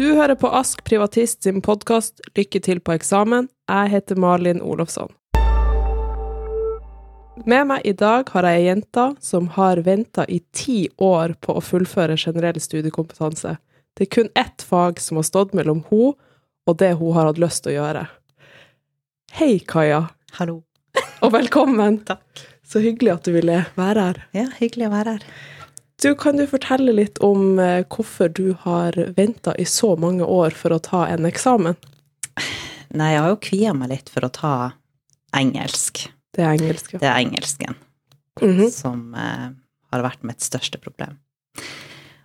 Du hører på Ask Privatist sin podkast Lykke til på eksamen. Jeg heter Malin Olofsson. Med meg i dag har jeg ei jente som har venta i ti år på å fullføre generell studiekompetanse. Det er kun ett fag som har stått mellom hun og det hun har hatt lyst til å gjøre. Hei, Kaja, Hallo. og velkommen. Takk. Så hyggelig at du ville være her. Ja, hyggelig å være her. Du, Kan du fortelle litt om eh, hvorfor du har venta i så mange år for å ta en eksamen? Nei, jeg har jo kvia meg litt for å ta engelsk. Det er engelsk, ja. Det er engelsken Mhm. som eh, har vært mitt største problem.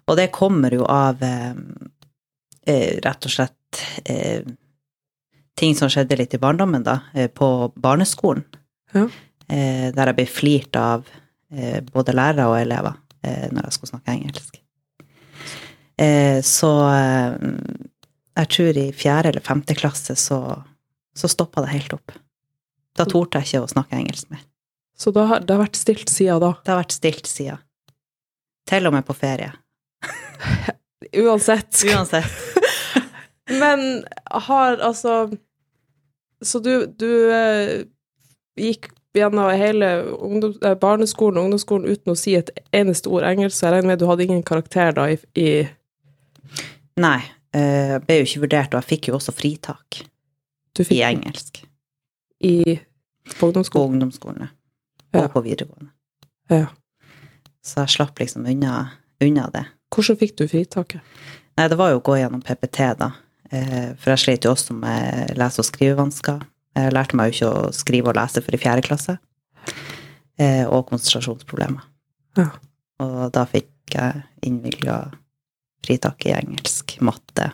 Og det kommer jo av eh, eh, rett og slett eh, ting som skjedde litt i barndommen, da, eh, på barneskolen. Ja. Eh, der jeg ble flirt av eh, både lærere og elever når jeg skulle snakke engelsk. Eh, så eh, jeg tror i fjerde eller femte klasse så, så stoppa det helt opp. Da torde jeg ikke å snakke engelsk mer. Så det har, det har vært stilt siden da. Det har vært stilt siden. Til og med på ferie. Uansett. Uansett. Men har altså Så du, du eh, gikk gjennom hele ungdom, eh, barneskolen og ungdomsskolen uten å si et eneste ord engelsk, så jeg regner med du hadde ingen karakter da i, i Nei, eh, jeg ble jo ikke vurdert, og jeg fikk jo også fritak Du i engelsk i på på ungdomsskolen? Ja. og på videregående. Ja. Så jeg slapp liksom unna, unna det. Hvordan fikk du fritaket? Nei, det var jo å gå gjennom PPT, da. Eh, For jeg slet jo også med lese- og skrivevansker. Jeg lærte meg jo ikke å skrive og lese før i fjerde klasse. Eh, Og konsentrasjonsproblemer. Ja. Og da fikk jeg innvilga fritak i engelsk, matte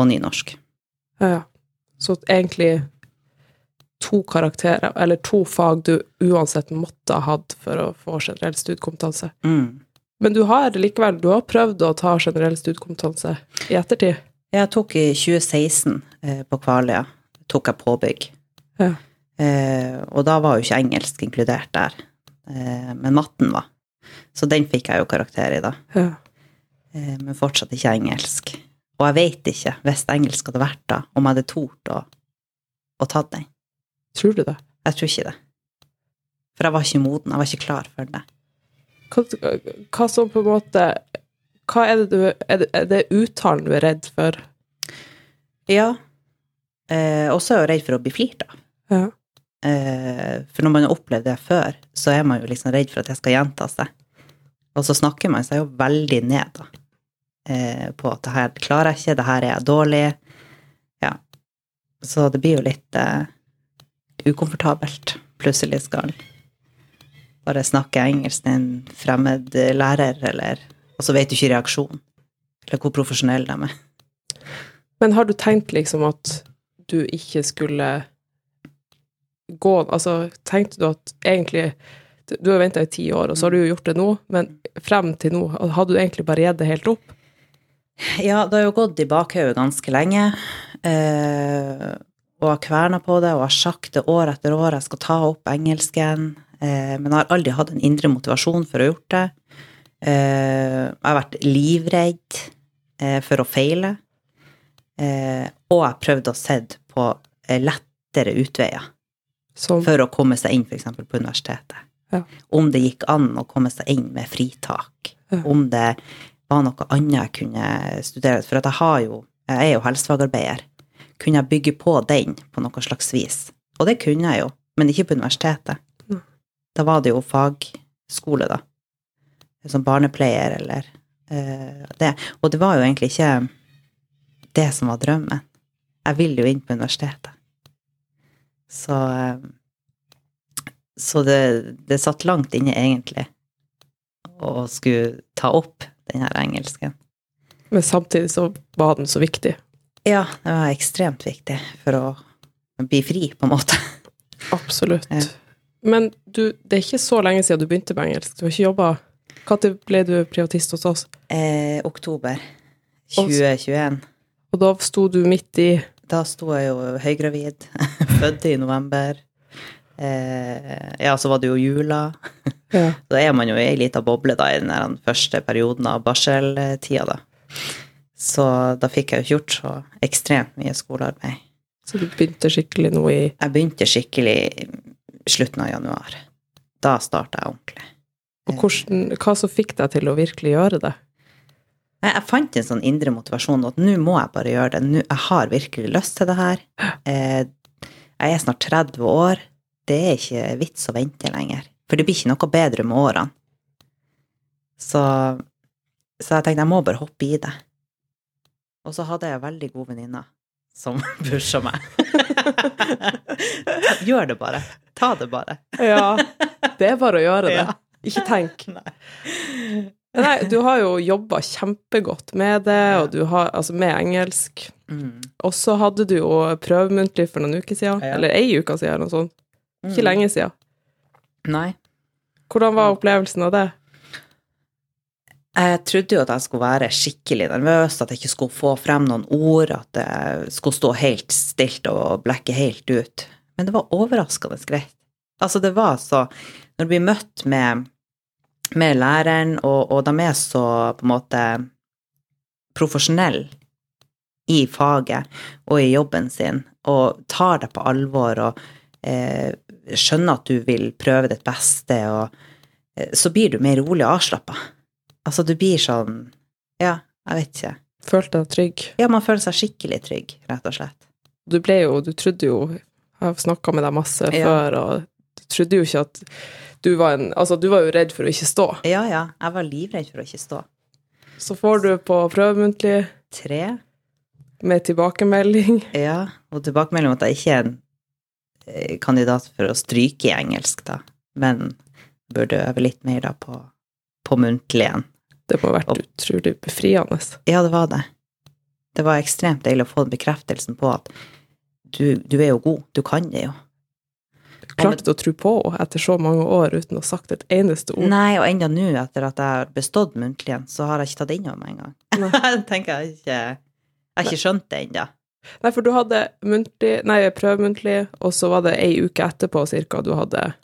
og nynorsk. Ja, ja. Så egentlig to karakterer, eller to fag du uansett måtte ha hatt for å få generell studiekompetanse. Mm. Men du har likevel du har prøvd å ta generell studiekompetanse i ettertid? Jeg tok i 2016 eh, på Kvaløya, tok jeg påbygg. Ja. Eh, og da var jo ikke engelsk inkludert der, eh, men matten var. Så den fikk jeg jo karakter i, da. Ja. Eh, men fortsatt ikke engelsk. Og jeg vet ikke, hvis engelsk hadde vært da, om jeg hadde tort å, å tatt den. Tror du det? Jeg tror ikke det. For jeg var ikke moden, jeg var ikke klar for det. Hva, hva som på en måte Hva er det du Er det, er det uttalen du er redd for? Ja. Eh, og så er jeg redd for å bli flirt av. Ja. Eh, for når man har opplevd det før, så er man jo liksom redd for at det skal gjenta seg. Og så snakker man seg jo veldig ned da, eh, på at det her klarer jeg ikke, det her er jeg dårlig. Ja. Så det blir jo litt eh, ukomfortabelt. Plutselig skal bare snakke engelsk til en fremmed lærer, eller Og så vet du ikke reaksjonen. Eller hvor profesjonell de er. Men har du tenkt liksom at du ikke skulle gå Altså, tenkte du at egentlig Du har venta i ti år, og så har du jo gjort det nå, men frem til nå, hadde du egentlig bare gitt det helt opp? Ja, det har jo gått i bakhodet ganske lenge. Eh, og har kverna på det og har sagt det år etter år, jeg skal ta opp engelsken. Eh, men har aldri hatt en indre motivasjon for å ha gjort det. Eh, jeg har vært livredd eh, for å feile. Eh, og jeg prøvde å se på eh, lettere utveier Som for å komme seg inn f.eks. på universitetet. Ja. Om det gikk an å komme seg inn med fritak. Ja. Om det var noe annet jeg kunne studere. For jeg har jo, jeg er jo helsefagarbeider. Kunne jeg bygge på den på noe slags vis? Og det kunne jeg jo, men ikke på universitetet. Ja. Da var det jo fagskole, da. Som barnepleier eller eh, det. Og det var jo egentlig ikke det som var drømmen. Jeg ville jo inn på universitetet. Så eh, Så det, det satt langt inne, egentlig, å skulle ta opp den her engelsken. Men samtidig så var den så viktig. Ja, det var ekstremt viktig for å bli fri, på en måte. Absolutt. Ja. Men du, det er ikke så lenge siden du begynte med engelsk. Du har ikke jobba Når ble du privatist hos oss? Eh, oktober 2021. Og da sto du midt i Da sto jeg jo høygravid, fødte i november. Eh, ja, så var det jo jula. ja. Da er man jo i ei lita boble da, i den første perioden av barseltida, da. Så da fikk jeg jo gjort så ekstremt mye skolearbeid. Så du begynte skikkelig nå i Jeg begynte skikkelig i slutten av januar. Da starta jeg ordentlig. Og hvordan, hva som fikk deg til å virkelig gjøre det? Jeg fant en sånn indre motivasjon at nå må jeg bare gjøre det. Nå, jeg har virkelig lyst til det her. Eh, jeg er snart 30 år. Det er ikke vits å vente lenger. For det blir ikke noe bedre med årene. Så, så jeg tenkte jeg må bare hoppe i det. Og så hadde jeg veldig god venninne som pusha meg. Gjør det bare. Ta det bare. Ja, det er bare å gjøre det. Ikke tenk. Nei. Nei, du har jo jobba kjempegodt med det, og du har, altså med engelsk. Mm. Og så hadde du jo prøvemuntlig for noen uker siden, Ja. eller ei uke siden, eller noe sånt. Ikke Mm. lenge siden. Nei. Hvordan var opplevelsen av det? Jeg trodde jo at jeg skulle være skikkelig nervøs, at jeg ikke skulle få frem noen ord, at jeg skulle stå helt stilt og blekke helt ut. Men det var overraskende greit. Altså, det var så Når du blir møtt med, med læreren, og, og de er så på en måte profesjonelle i faget og i jobben sin, og tar deg på alvor og eh, skjønner at du vil prøve ditt beste, og eh, så blir du mer rolig og avslappa. Altså, du blir sånn Ja, jeg vet ikke. Følte deg trygg? Ja, man føler seg skikkelig trygg, rett og slett. Du ble jo Du trodde jo Jeg har snakka med deg masse Ja. før, og du trodde jo ikke at du var en Altså, du var jo redd for å ikke stå. Ja, ja. Jeg var livredd for å ikke stå. Så får du på prøvemuntlig Tre. med tilbakemelding. Ja, og tilbakemelding om at jeg ikke er en eh, kandidat for å stryke i engelsk, da. Men burde øve litt mer da på, på muntligen. Det må ha vært utrolig befriende. Ja, det var det. Det var ekstremt deilig å få den bekreftelsen på at du, du er jo god, du kan det jo. Klarte du å tro på etter så mange år uten å ha sagt et eneste ord? Nei, og enda nå, etter at jeg har bestått muntlig, så har jeg ikke tatt det innover meg engang. Tenker jeg ikke Jeg har ikke skjønt det ennå. Nei, for du hadde muntlig, nei, prøvemuntlig, og så var det ei uke etterpå cirka du hadde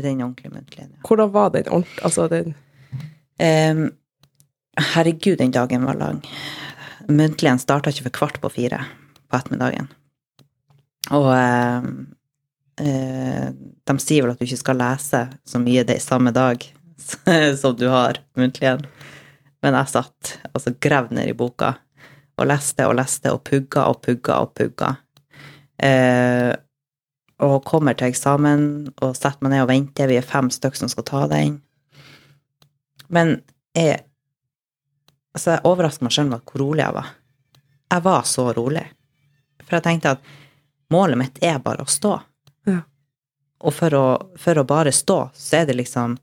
Den ordentlige muntlige, ja. Hvordan var den ordentlig Altså den um, herregud, den dagen var lang. Muntligen starta ikke for kvart på fire på ettermiddagen. Og eh, de sier vel at du ikke skal lese så mye det samme dag som du har muntligen. Men jeg satt altså gravd ned i boka og leste og leste og pugga og pugga og pugga. Eh, og kommer til eksamen og setter meg ned og venter. Vi er fem stykker som skal ta den. Men jeg Altså, jeg overrasker meg sjøl med hvor rolig jeg var. Jeg var så rolig. For jeg tenkte at målet mitt er bare å stå. Og for å, for å bare stå, så er det liksom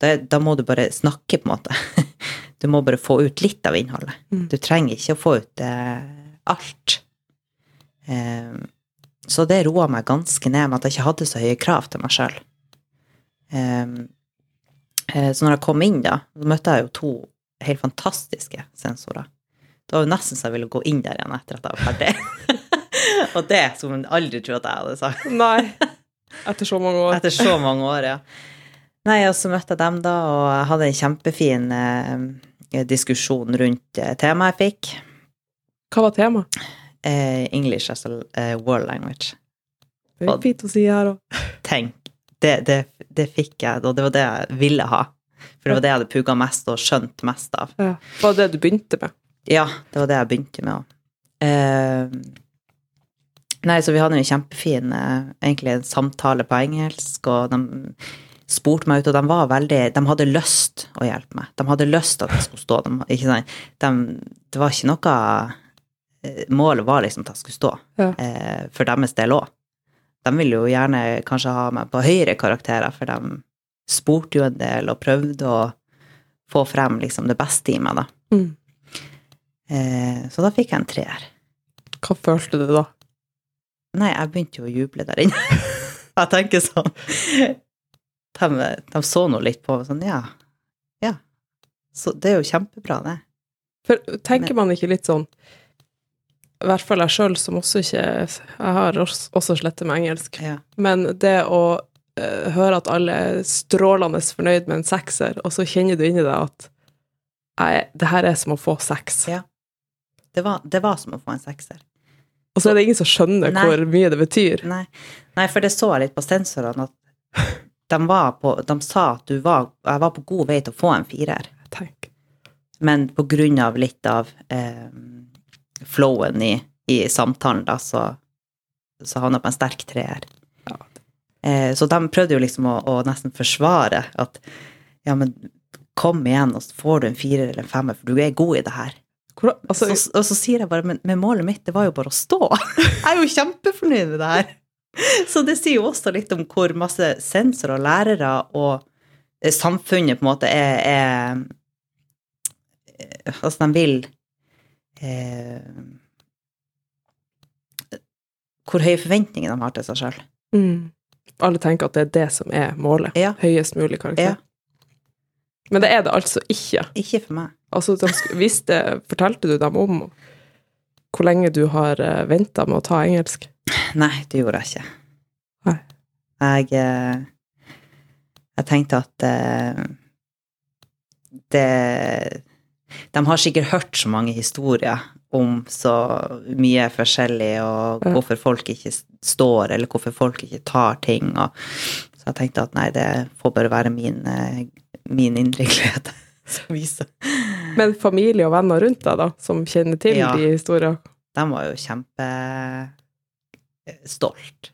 da, da må du bare snakke, på en måte. Du må bare få ut litt av innholdet. Mm. Du trenger ikke å få ut eh, alt. Eh, så det roa meg ganske ned med at jeg ikke hadde så høye krav til meg sjøl. Eh, eh, så når jeg kom inn, da, så møtte jeg jo to helt fantastiske sensorer. Det var jo nesten så jeg ville gå inn der igjen etter at jeg var ferdig. Og det som jeg aldri trodde at jeg hadde sagt. Nei. Etter så mange år. Etter så mange år, ja. Nei, og så møtte jeg dem da, og jeg hadde en kjempefin eh, diskusjon rundt eh, temaet jeg fikk. Hva var temaet? Eh, English as a eh, world language. Det er fint å si her òg. Tenk, det, det, det fikk jeg, og det var det jeg ville ha. For det var det jeg hadde pugga mest og skjønt mest av. Ja. Var det det du begynte med? Ja, det var det jeg begynte med òg. Eh, nei, så vi hadde en kjempefin eh, egentlig en samtale på engelsk, og de spurte meg ut, og de var veldig De hadde lyst å hjelpe meg. De hadde lyst at jeg skulle stå. De? De, det var ikke noe eh, Målet var liksom at jeg skulle stå, Ja. eh, for deres del òg. De ville jo gjerne kanskje ha meg på høyere karakterer, for de spurte jo en del og prøvde å få frem liksom det beste i meg, da. Mm. Eh, så da fikk jeg en treer. Hva følte du da? Nei, jeg begynte jo å juble der inne. jeg tenker sånn de, de så nå litt på meg sånn, ja, ja. Så det er jo kjempebra, det. For tenker man ikke litt sånn I hvert fall jeg sjøl, som også ikke Jeg har også slettet med engelsk. Ja. Men det å uh, høre at alle er strålende fornøyd med en sekser, og så kjenner du inni deg at nei, det her er som å få seks. Ja. Det var, det var som å få en sekser. Og så er det ingen som skjønner Nei. hvor mye det betyr. Nei, Nei for det så jeg litt på sensorene, at de, var på, de sa at du var, jeg var på god vei til å få en firer. Tenk. Men på grunn av litt av eh, flowen i, i samtalen, da, så, så havna jeg på en sterk treer. Ja. Eh, så de prøvde jo liksom å, å nesten forsvare at ja, men kom igjen, og så får du en firer eller en femmer, for du er god i det her. Hvor, altså, så, og så sier jeg bare, men, men målet mitt, det var jo bare å stå. Jeg er jo kjempefornøyd med det her. Så det sier jo også litt om hvor masse sensorer og lærere og eh, samfunnet på en måte er, er eh, Altså, de vil eh, Hvor høye forventninger de har til seg sjøl. mm, alle tenker at det er det som er målet. Ja. Høyest mulig karakter. Ja. Men det er det altså ikke. Ikke for meg. Altså, de visste, fortalte du dem om hvor lenge du har venta med å ta engelsk? Nei, det gjorde jeg ikke. Nei. Jeg, eh, jeg tenkte at eh, det De har sikkert hørt så mange historier om så mye forskjellig, og hvorfor folk ikke står, eller hvorfor folk ikke tar ting. Og, så jeg tenkte at nei, det får bare være min, eh, min indre glede som viser. Men familie og venner rundt deg, da, som kjenner til Ja. de historiene, De var jo kjempestolt,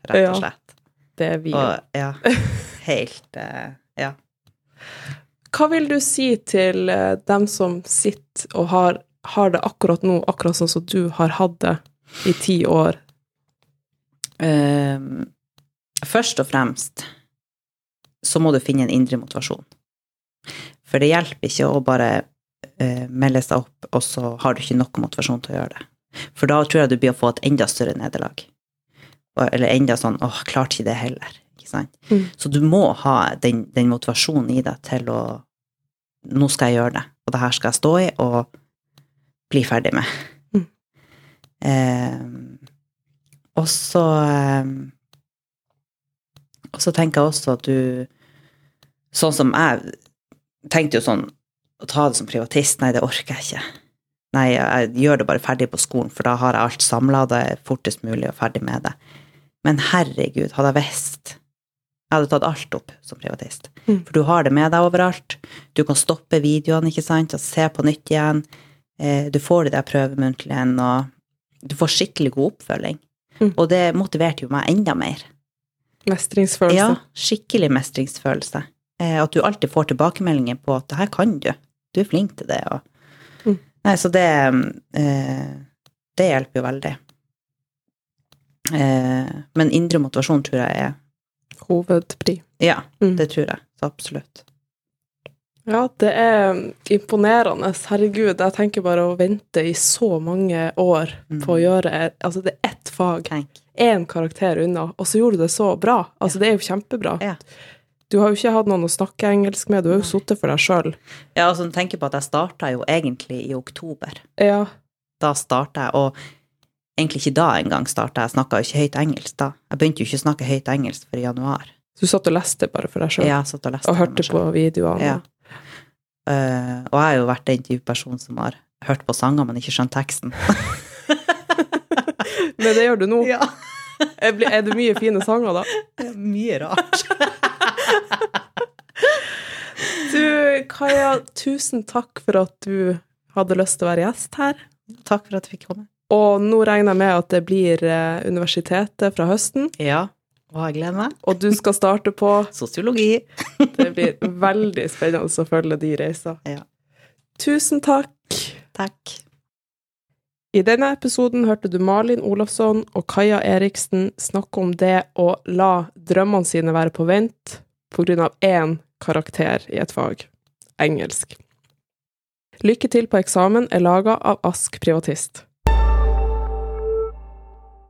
rett og slett. det er vi. òg. ja, helt eh, Ja. Hva vil du si til eh, dem som sitter og har, har det akkurat nå, akkurat sånn som du har hatt det i ti år? Ehm, først og fremst så må du finne en indre motivasjon. For det hjelper ikke å bare melde seg opp, og så har du ikke nok motivasjon til å gjøre det. For da tror jeg du blir å få et enda større nederlag. Eller enda sånn åh, klarte ikke det heller. Ikke sant? Mm. Så du må ha den, den motivasjonen i deg til å Nå skal jeg gjøre det, og det her skal jeg stå i og bli ferdig med. Mm. Eh, og så ehm, Og så tenker jeg også at du Sånn som jeg tenkte jo sånn Å ta det som privatist, nei, det orker jeg ikke. Nei, jeg gjør det bare ferdig på skolen, for da har jeg alt samla, det er fortest mulig og ferdig med det. Men herregud, hadde jeg visst Jeg hadde tatt alt opp som privatist. Mm. For du har det med deg overalt. Du kan stoppe videoene, ikke sant, og se på nytt igjen. Eh, Du får de der prøvemuntlige, og du får skikkelig god oppfølging. Mm. Og det motiverte jo meg enda mer. Mestringsfølelse? Ja, skikkelig mestringsfølelse. Eh, At du alltid får tilbakemeldinger på at 'det her kan du', du er flink til det. Og... Mm. Nei, så det eh, Det hjelper jo veldig. Eh, Men indre motivasjon tror jeg er Hovedpri. Ja, Mm. det tror jeg. Så absolutt. Ja, det er imponerende. Herregud, jeg tenker bare å vente i så mange år Mm. på å gjøre Altså, det er ett fag, én karakter unna, og så gjorde du det så bra. Altså, det er jo kjempebra. Ja. Du har jo ikke hatt noen å snakke engelsk med, du har jo sittet for deg sjøl. Ja, altså tenk på at jeg starta jo egentlig i oktober. Ja. Da starta jeg, og egentlig ikke da engang starta jeg, snakka jo ikke høyt engelsk da. Jeg begynte jo ikke å snakke høyt engelsk før i januar. Så du satt og leste bare for deg sjøl? Ja, jeg satt og leste og hørte på videoene? Ja. Uh, og jeg har jo vært den type person som har hørt på sanger, men ikke skjønt teksten. Men det gjør du nå? Ja. Er er det mye fine sanger, da? Det er mye rart. Du, Kaja, tusen takk for at du hadde lyst til å være gjest her. Takk for at du fikk komme. Og nå regner jeg med at det blir eh, universitetet fra høsten, Ja, og jeg gleder meg. og du skal starte på Sosiologi. Det blir veldig spennende å følge de reiser. Ja. Tusen takk. Takk. I denne episoden hørte du Malin Olafsson og Kaja Eriksen snakke om det å la drømmene sine være på vent av én karakter i et fag engelsk. Lykke til på eksamen er laga av Ask Privatist.